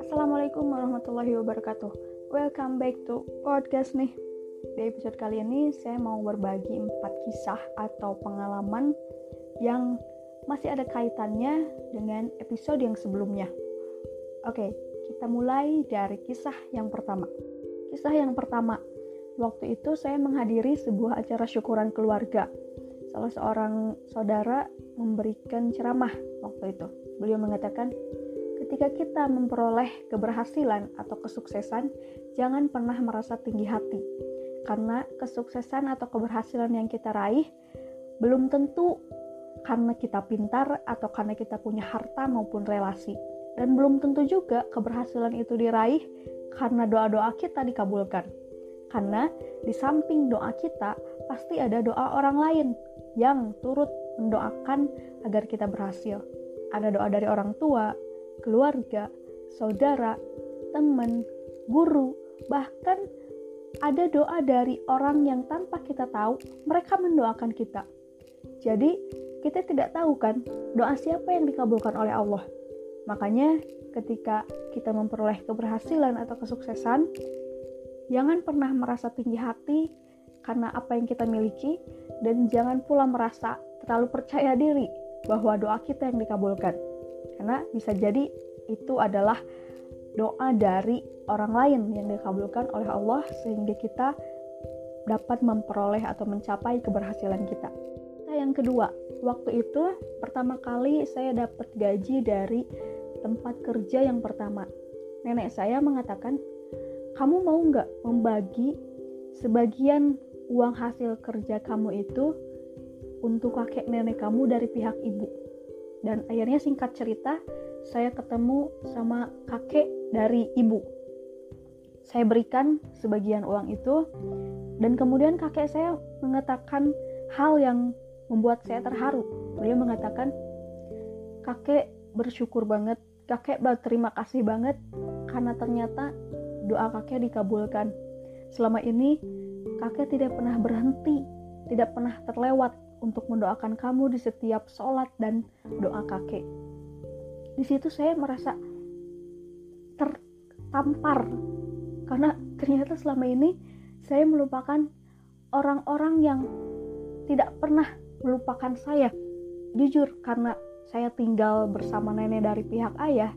Assalamualaikum warahmatullahi wabarakatuh. Welcome back to podcast nih. Di episode kali ini saya mau berbagi empat kisah atau pengalaman Yang masih ada kaitannya dengan episode yang sebelumnya. Oke, kita mulai dari kisah yang pertama. Kisah yang pertama Waktu itu saya menghadiri sebuah acara syukuran keluarga salah seorang saudara memberikan ceramah waktu itu. Beliau mengatakan, ketika kita memperoleh keberhasilan atau kesuksesan, jangan pernah merasa tinggi hati. Karena kesuksesan atau keberhasilan yang kita raih belum tentu karena kita pintar atau karena kita punya harta maupun relasi. Dan belum tentu juga keberhasilan itu diraih karena doa-doa kita dikabulkan. Karena di samping doa kita, pasti ada doa orang lain yang turut mendoakan agar kita berhasil. Ada doa dari orang tua, keluarga, saudara, teman, guru, bahkan ada doa dari orang yang tanpa kita tahu mereka mendoakan kita. Jadi, kita tidak tahu kan doa siapa yang dikabulkan oleh Allah. Makanya, ketika kita memperoleh keberhasilan atau kesuksesan, jangan pernah merasa tinggi hati karena apa yang kita miliki dan jangan pula merasa terlalu percaya diri bahwa doa kita yang dikabulkan. Karena bisa jadi itu adalah doa dari orang lain yang dikabulkan oleh Allah sehingga kita dapat memperoleh atau mencapai keberhasilan kita. Nah, yang kedua, waktu itu pertama kali saya dapat gaji dari tempat kerja yang pertama. Nenek saya mengatakan, kamu mau nggak membagi sebagian uang hasil kerja kamu itu untuk kakek nenek kamu dari pihak ibu. Dan akhirnya singkat cerita, saya ketemu sama kakek dari ibu. Saya berikan sebagian uang itu, dan kemudian kakek saya mengatakan hal yang membuat saya terharu. Beliau mengatakan, kakek bersyukur banget, kakek berterima kasih banget, karena ternyata doa kakek dikabulkan. Selama ini kakek tidak pernah berhenti, tidak pernah terlewat untuk mendoakan kamu di setiap sholat dan doa kakek. Di situ saya merasa tertampar karena ternyata selama ini saya melupakan orang-orang yang tidak pernah melupakan saya. Jujur karena saya tinggal bersama nenek dari pihak ayah,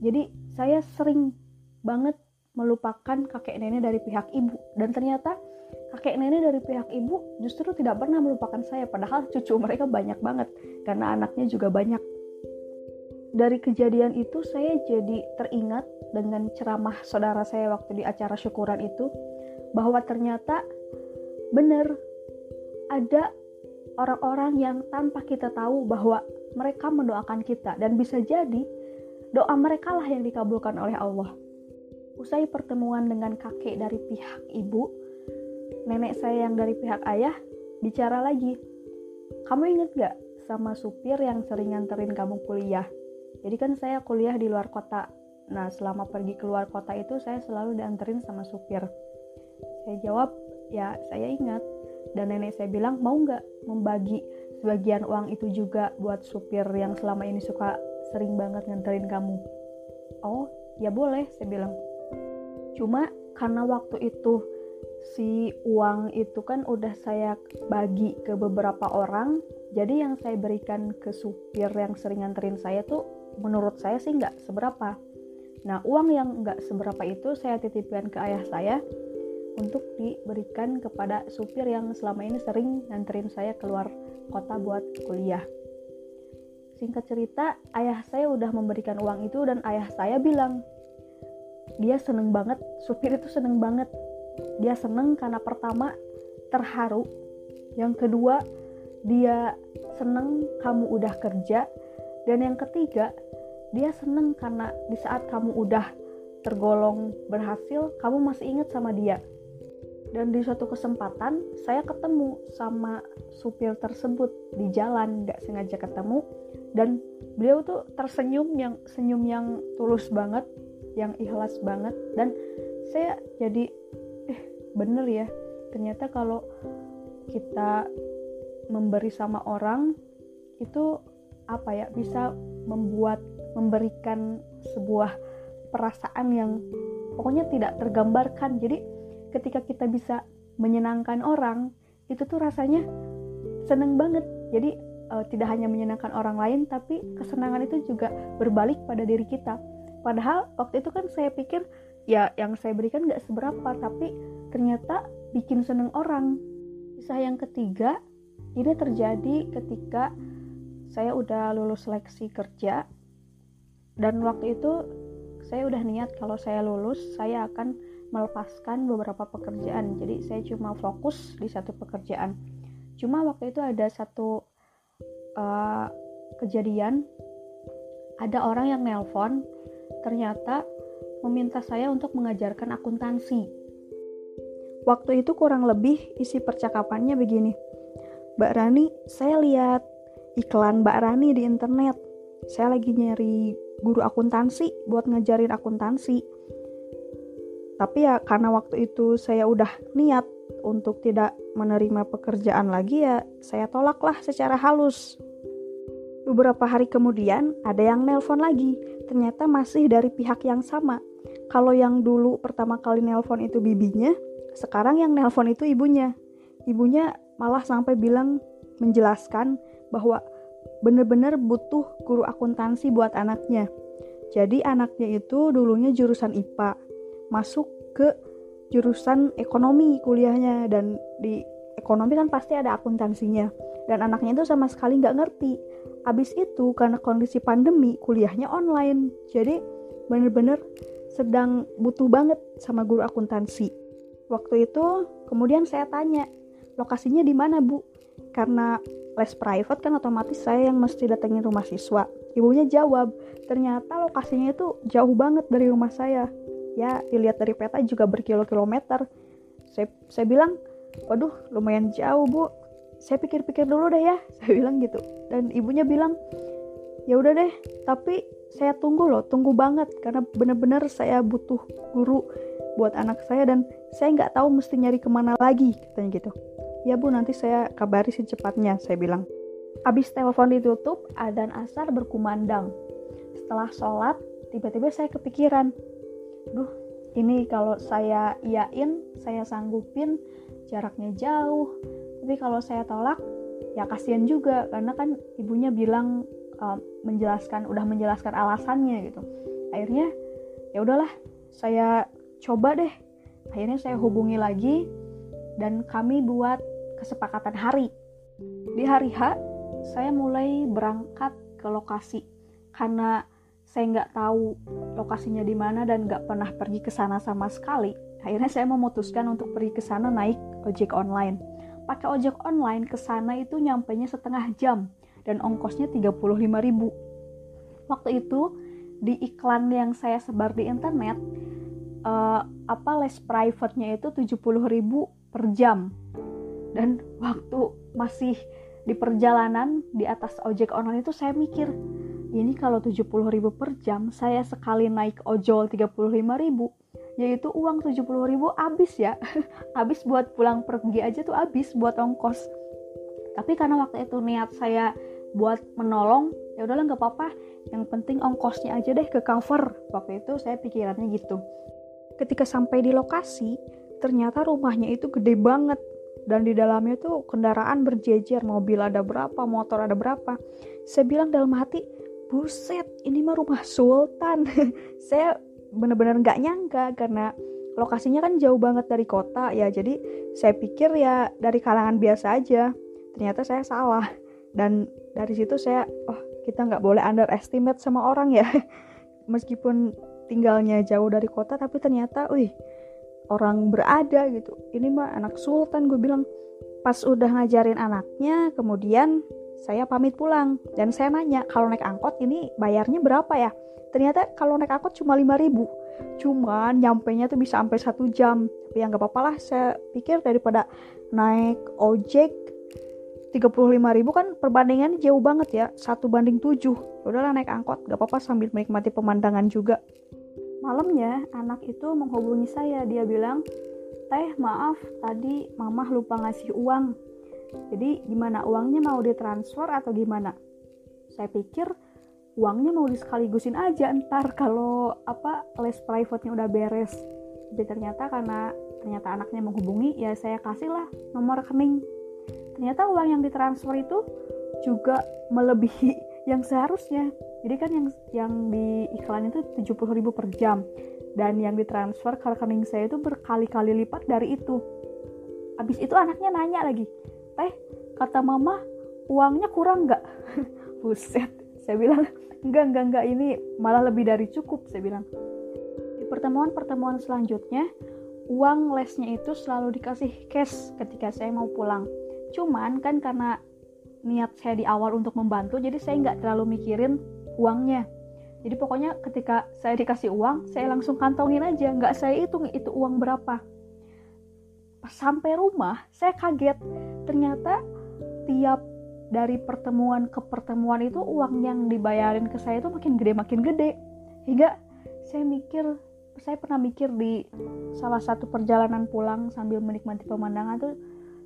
jadi saya sering banget melupakan kakek nenek dari pihak ibu. Dan ternyata kakek nenek dari pihak ibu justru tidak pernah melupakan saya. Padahal cucu mereka banyak banget karena anaknya juga banyak. Dari kejadian itu saya jadi teringat dengan ceramah saudara saya waktu di acara syukuran itu bahwa ternyata benar ada orang-orang yang tanpa kita tahu bahwa mereka mendoakan kita. Dan bisa jadi doa mereka lah yang dikabulkan oleh Allah. Usai pertemuan dengan kakek dari pihak ibu, nenek saya yang dari pihak ayah bicara lagi. Kamu inget gak sama supir yang sering nganterin kamu kuliah? Jadi kan saya kuliah di luar kota. Nah selama pergi keluar kota itu saya selalu dianterin sama supir. Saya jawab, ya saya ingat. Dan nenek saya bilang, mau nggak membagi sebagian uang itu juga buat supir yang selama ini suka sering banget nganterin kamu? Oh, ya boleh, saya bilang. Cuma karena waktu itu si uang itu kan udah saya bagi ke beberapa orang jadi yang saya berikan ke supir yang sering nganterin saya tuh menurut saya sih nggak seberapa. Nah uang yang nggak seberapa itu saya titipkan ke ayah saya untuk diberikan kepada supir yang selama ini sering nganterin saya keluar kota buat kuliah. Singkat cerita ayah saya udah memberikan uang itu dan ayah saya bilang dia seneng banget supir itu seneng banget. Dia seneng karena pertama terharu. Yang kedua dia seneng kamu udah kerja. Dan yang ketiga dia seneng karena di saat kamu udah tergolong berhasil kamu masih ingat sama dia. Dan di suatu kesempatan saya ketemu sama supir tersebut di jalan nggak sengaja ketemu. Dan beliau tuh tersenyum yang senyum yang tulus banget yang ikhlas banget. Dan saya jadi bener ya ternyata kalau kita memberi sama orang itu apa ya bisa membuat memberikan sebuah perasaan yang pokoknya tidak tergambarkan. Jadi ketika kita bisa menyenangkan orang itu tuh rasanya seneng banget. Jadi uh, tidak hanya menyenangkan orang lain tapi kesenangan itu juga berbalik pada diri kita padahal waktu itu kan saya pikir ya yang saya berikan gak seberapa tapi ternyata bikin seneng orang. Kisah yang ketiga ini terjadi ketika saya udah lulus seleksi kerja dan waktu itu saya udah niat kalau saya lulus saya akan melepaskan beberapa pekerjaan. Jadi saya cuma fokus di satu pekerjaan. Cuma waktu itu ada satu uh, kejadian. Ada orang yang nelpon ternyata meminta saya untuk mengajarkan akuntansi. Waktu itu kurang lebih isi percakapannya begini. Mbak Rani saya lihat iklan Mbak Rani di internet. Saya lagi nyari guru akuntansi buat ngajarin akuntansi. Tapi ya karena waktu itu saya udah niat untuk tidak menerima pekerjaan lagi ya saya tolaklah secara halus. Beberapa hari kemudian ada yang nelpon lagi, ternyata masih dari pihak yang sama. Kalau yang dulu pertama kali nelpon itu bibinya, sekarang yang nelpon itu ibunya. Ibunya malah sampai bilang menjelaskan bahwa bener-bener butuh guru akuntansi buat anaknya. Jadi anaknya itu dulunya jurusan IPA, masuk ke jurusan ekonomi kuliahnya dan di ekonomi kan pasti ada akuntansinya dan anaknya itu sama sekali nggak ngerti abis itu karena kondisi pandemi kuliahnya online. Jadi bener-bener sedang butuh banget sama guru akuntansi. Waktu itu kemudian saya tanya lokasinya di mana bu? Karena les private kan otomatis saya yang mesti datengin rumah siswa. Ibunya jawab ternyata lokasinya itu jauh banget dari rumah saya. Ya dilihat dari peta juga berkilo-kilometer. Saya, saya bilang waduh lumayan jauh bu saya pikir-pikir dulu deh ya saya bilang gitu. Dan ibunya bilang ya udah deh tapi saya tunggu loh tunggu banget karena bener-bener saya butuh guru buat anak saya dan saya nggak tahu mesti nyari ke mana lagi katanya gitu. Ya bu nanti saya kabari secepatnya saya bilang. Abis telepon ditutup adan asar berkumandang. Setelah sholat tiba-tiba saya kepikiran duh ini kalau saya iyain saya sanggupin jaraknya jauh tapi kalau saya tolak ya kasihan juga. Karena kan ibunya bilang uh, menjelaskan udah menjelaskan alasannya gitu. Akhirnya ya udahlah saya coba deh. Akhirnya saya hubungi lagi dan kami buat kesepakatan hari. Di hari H saya mulai berangkat ke lokasi. Karena saya nggak tahu lokasinya di mana dan nggak pernah pergi ke sana sama sekali. Akhirnya saya memutuskan untuk pergi ke sana naik ojek online. Pakai ojek online ke sana itu nyampainya setengah jam dan ongkosnya 35.000. Waktu itu di iklan yang saya sebar di internet uh, apa les private-nya itu 70.000 per jam. Dan waktu masih di perjalanan di atas ojek online itu saya mikir ini kalau 70 ribu per jam saya sekali naik ojol 35 ribu yaitu uang 70 ribu habis ya. Habis buat pulang pergi aja tuh habis buat ongkos. Tapi karena waktu itu niat saya buat menolong ya udahlah nggak apa-apa. Yang penting ongkosnya aja deh ke cover. Waktu itu saya pikirannya gitu. Ketika sampai di lokasi ternyata rumahnya itu gede banget. Dan di dalamnya tuh kendaraan berjejer mobil ada berapa motor ada berapa. Saya bilang dalam hati buset ini mah rumah sultan. Saya bener-bener nggak nyangka karena lokasinya kan jauh banget dari kota ya. Jadi saya pikir ya dari kalangan biasa aja ternyata saya salah. Dan dari situ saya oh kita nggak boleh underestimate sama orang ya. Meskipun tinggalnya jauh dari kota tapi ternyata wih orang berada gitu. Ini mah anak sultan gue bilang. Pas udah ngajarin anaknya kemudian saya pamit pulang. Dan saya nanya kalau naik angkot ini bayarnya berapa ya? Ternyata kalau naik angkot cuma 5000 cuman nyampe nya tuh bisa sampai satu jam. Tapi ya nggak apa-apa lah saya pikir daripada naik ojek 35.000 kan perbandingannya jauh banget ya. Satu banding 7 ya udahlah naik angkot. Gak apa-apa sambil menikmati pemandangan juga. Malamnya anak itu menghubungi saya. Dia bilang teh maaf tadi mamah lupa ngasih uang jadi gimana uangnya mau ditransfer atau gimana? saya pikir uangnya mau disekaligusin aja ntar kalau apa les private-nya udah beres. Tapi ternyata karena ternyata anaknya menghubungi ya saya kasih lah nomor rekening. Ternyata uang yang ditransfer itu juga melebihi yang seharusnya. Jadi kan yang yang di iklan itu 70 ribu per jam. Dan yang ditransfer ke rekening saya itu berkali-kali lipat dari itu. Habis itu anaknya nanya lagi teh kata mama uangnya kurang nggak? Buset saya bilang enggak enggak enggak ini malah lebih dari cukup saya bilang. Di pertemuan-pertemuan selanjutnya uang lesnya itu selalu dikasih cash ketika saya mau pulang. Cuman kan karena niat saya di awal untuk membantu jadi saya nggak terlalu mikirin uangnya. Jadi pokoknya ketika saya dikasih uang saya langsung kantongin aja nggak saya hitung itu uang berapa. Sampai rumah saya kaget ternyata tiap dari pertemuan ke pertemuan itu uang yang dibayarin ke saya itu makin gede makin gede. Hingga saya mikir saya pernah mikir di salah satu perjalanan pulang sambil menikmati pemandangan tuh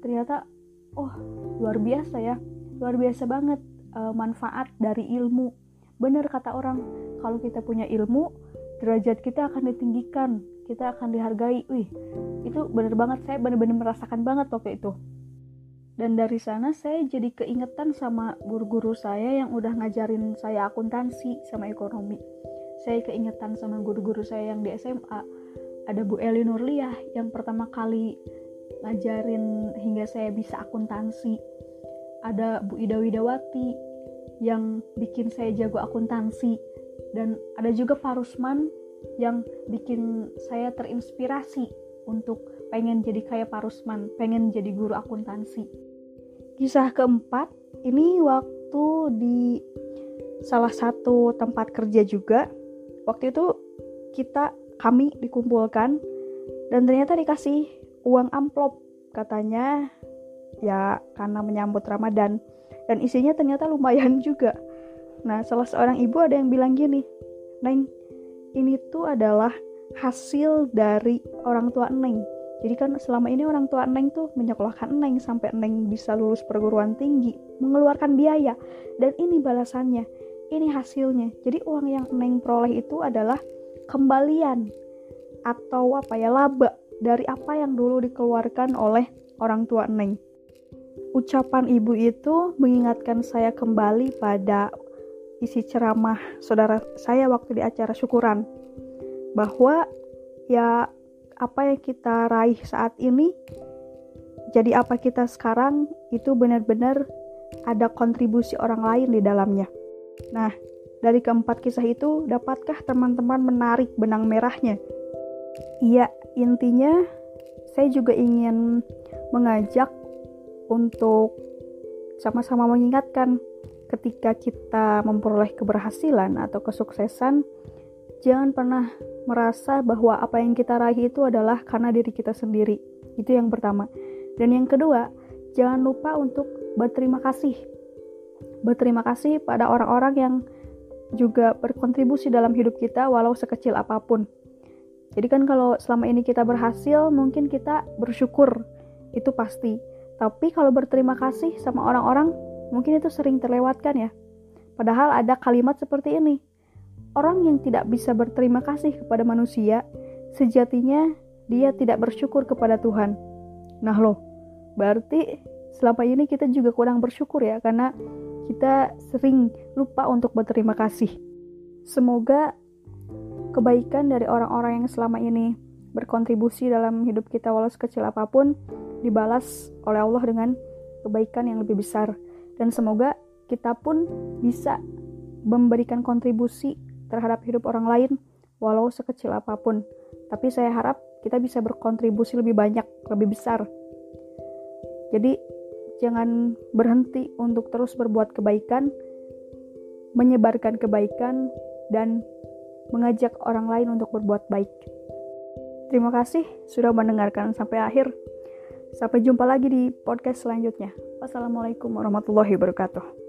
ternyata oh luar biasa ya luar biasa banget e, manfaat dari ilmu. Bener kata orang kalau kita punya ilmu derajat kita akan ditinggikan kita akan dihargai. Wih itu bener banget saya bener-bener merasakan banget waktu itu dan dari sana saya jadi keingetan sama guru-guru saya yang udah ngajarin saya akuntansi sama ekonomi. Saya keingetan sama guru-guru saya yang di SMA ada Bu Eli Nurliah yang pertama kali ngajarin hingga saya bisa akuntansi. Ada Bu Ida Widawati yang bikin saya jago akuntansi. Dan ada juga Pak Rusman yang bikin saya terinspirasi untuk pengen jadi kayak Pak Rusman, pengen jadi guru akuntansi. Kisah keempat, ini waktu di salah satu tempat kerja juga. Waktu itu kita kami dikumpulkan dan ternyata dikasih uang amplop katanya ya karena menyambut Ramadan dan isinya ternyata lumayan juga. Nah, salah seorang ibu ada yang bilang gini, "Neng, ini tuh adalah hasil dari orang tua Neng. Jadi kan selama ini orang tua Neng tuh menyekolahkan Neng sampai Neng bisa lulus perguruan tinggi, mengeluarkan biaya. Dan ini balasannya, ini hasilnya. Jadi uang yang Neng peroleh itu adalah kembalian atau apa ya laba dari apa yang dulu dikeluarkan oleh orang tua Neng. Ucapan ibu itu mengingatkan saya kembali pada isi ceramah saudara saya waktu di acara syukuran bahwa ya apa yang kita raih saat ini jadi apa kita sekarang itu benar-benar ada kontribusi orang lain di dalamnya. Nah, dari keempat kisah itu dapatkah teman-teman menarik benang merahnya? Iya, intinya saya juga ingin mengajak untuk sama-sama mengingatkan ketika kita memperoleh keberhasilan atau kesuksesan, jangan pernah merasa bahwa apa yang kita raih itu adalah karena diri kita sendiri. Itu yang pertama. Dan yang kedua, jangan lupa untuk berterima kasih. Berterima kasih pada orang-orang yang juga berkontribusi dalam hidup kita walau sekecil apa pun. Jadi kan kalau selama ini kita berhasil, mungkin kita bersyukur. Itu pasti. Tapi kalau berterima kasih sama orang-orang, mungkin itu sering terlewatkan ya. Padahal ada kalimat seperti ini. Orang yang tidak bisa berterima kasih kepada manusia, sejatinya dia tidak bersyukur kepada Tuhan. Nah loh, berarti selama ini kita juga kurang bersyukur ya, karena kita sering lupa untuk berterima kasih. Semoga kebaikan dari orang-orang yang selama ini berkontribusi dalam hidup kita walau sekecil apa pun dibalas oleh Allah dengan kebaikan yang lebih besar dan semoga kita pun bisa memberikan kontribusi terhadap hidup orang lain, walau sekecil apa pun. Tapi saya harap kita bisa berkontribusi lebih banyak, lebih besar. Jadi, jangan berhenti untuk terus berbuat kebaikan, menyebarkan kebaikan, dan mengajak orang lain untuk berbuat baik. Terima kasih sudah mendengarkan sampai akhir. Sampai jumpa lagi di podcast selanjutnya. Wassalamualaikum warahmatullahi wabarakatuh.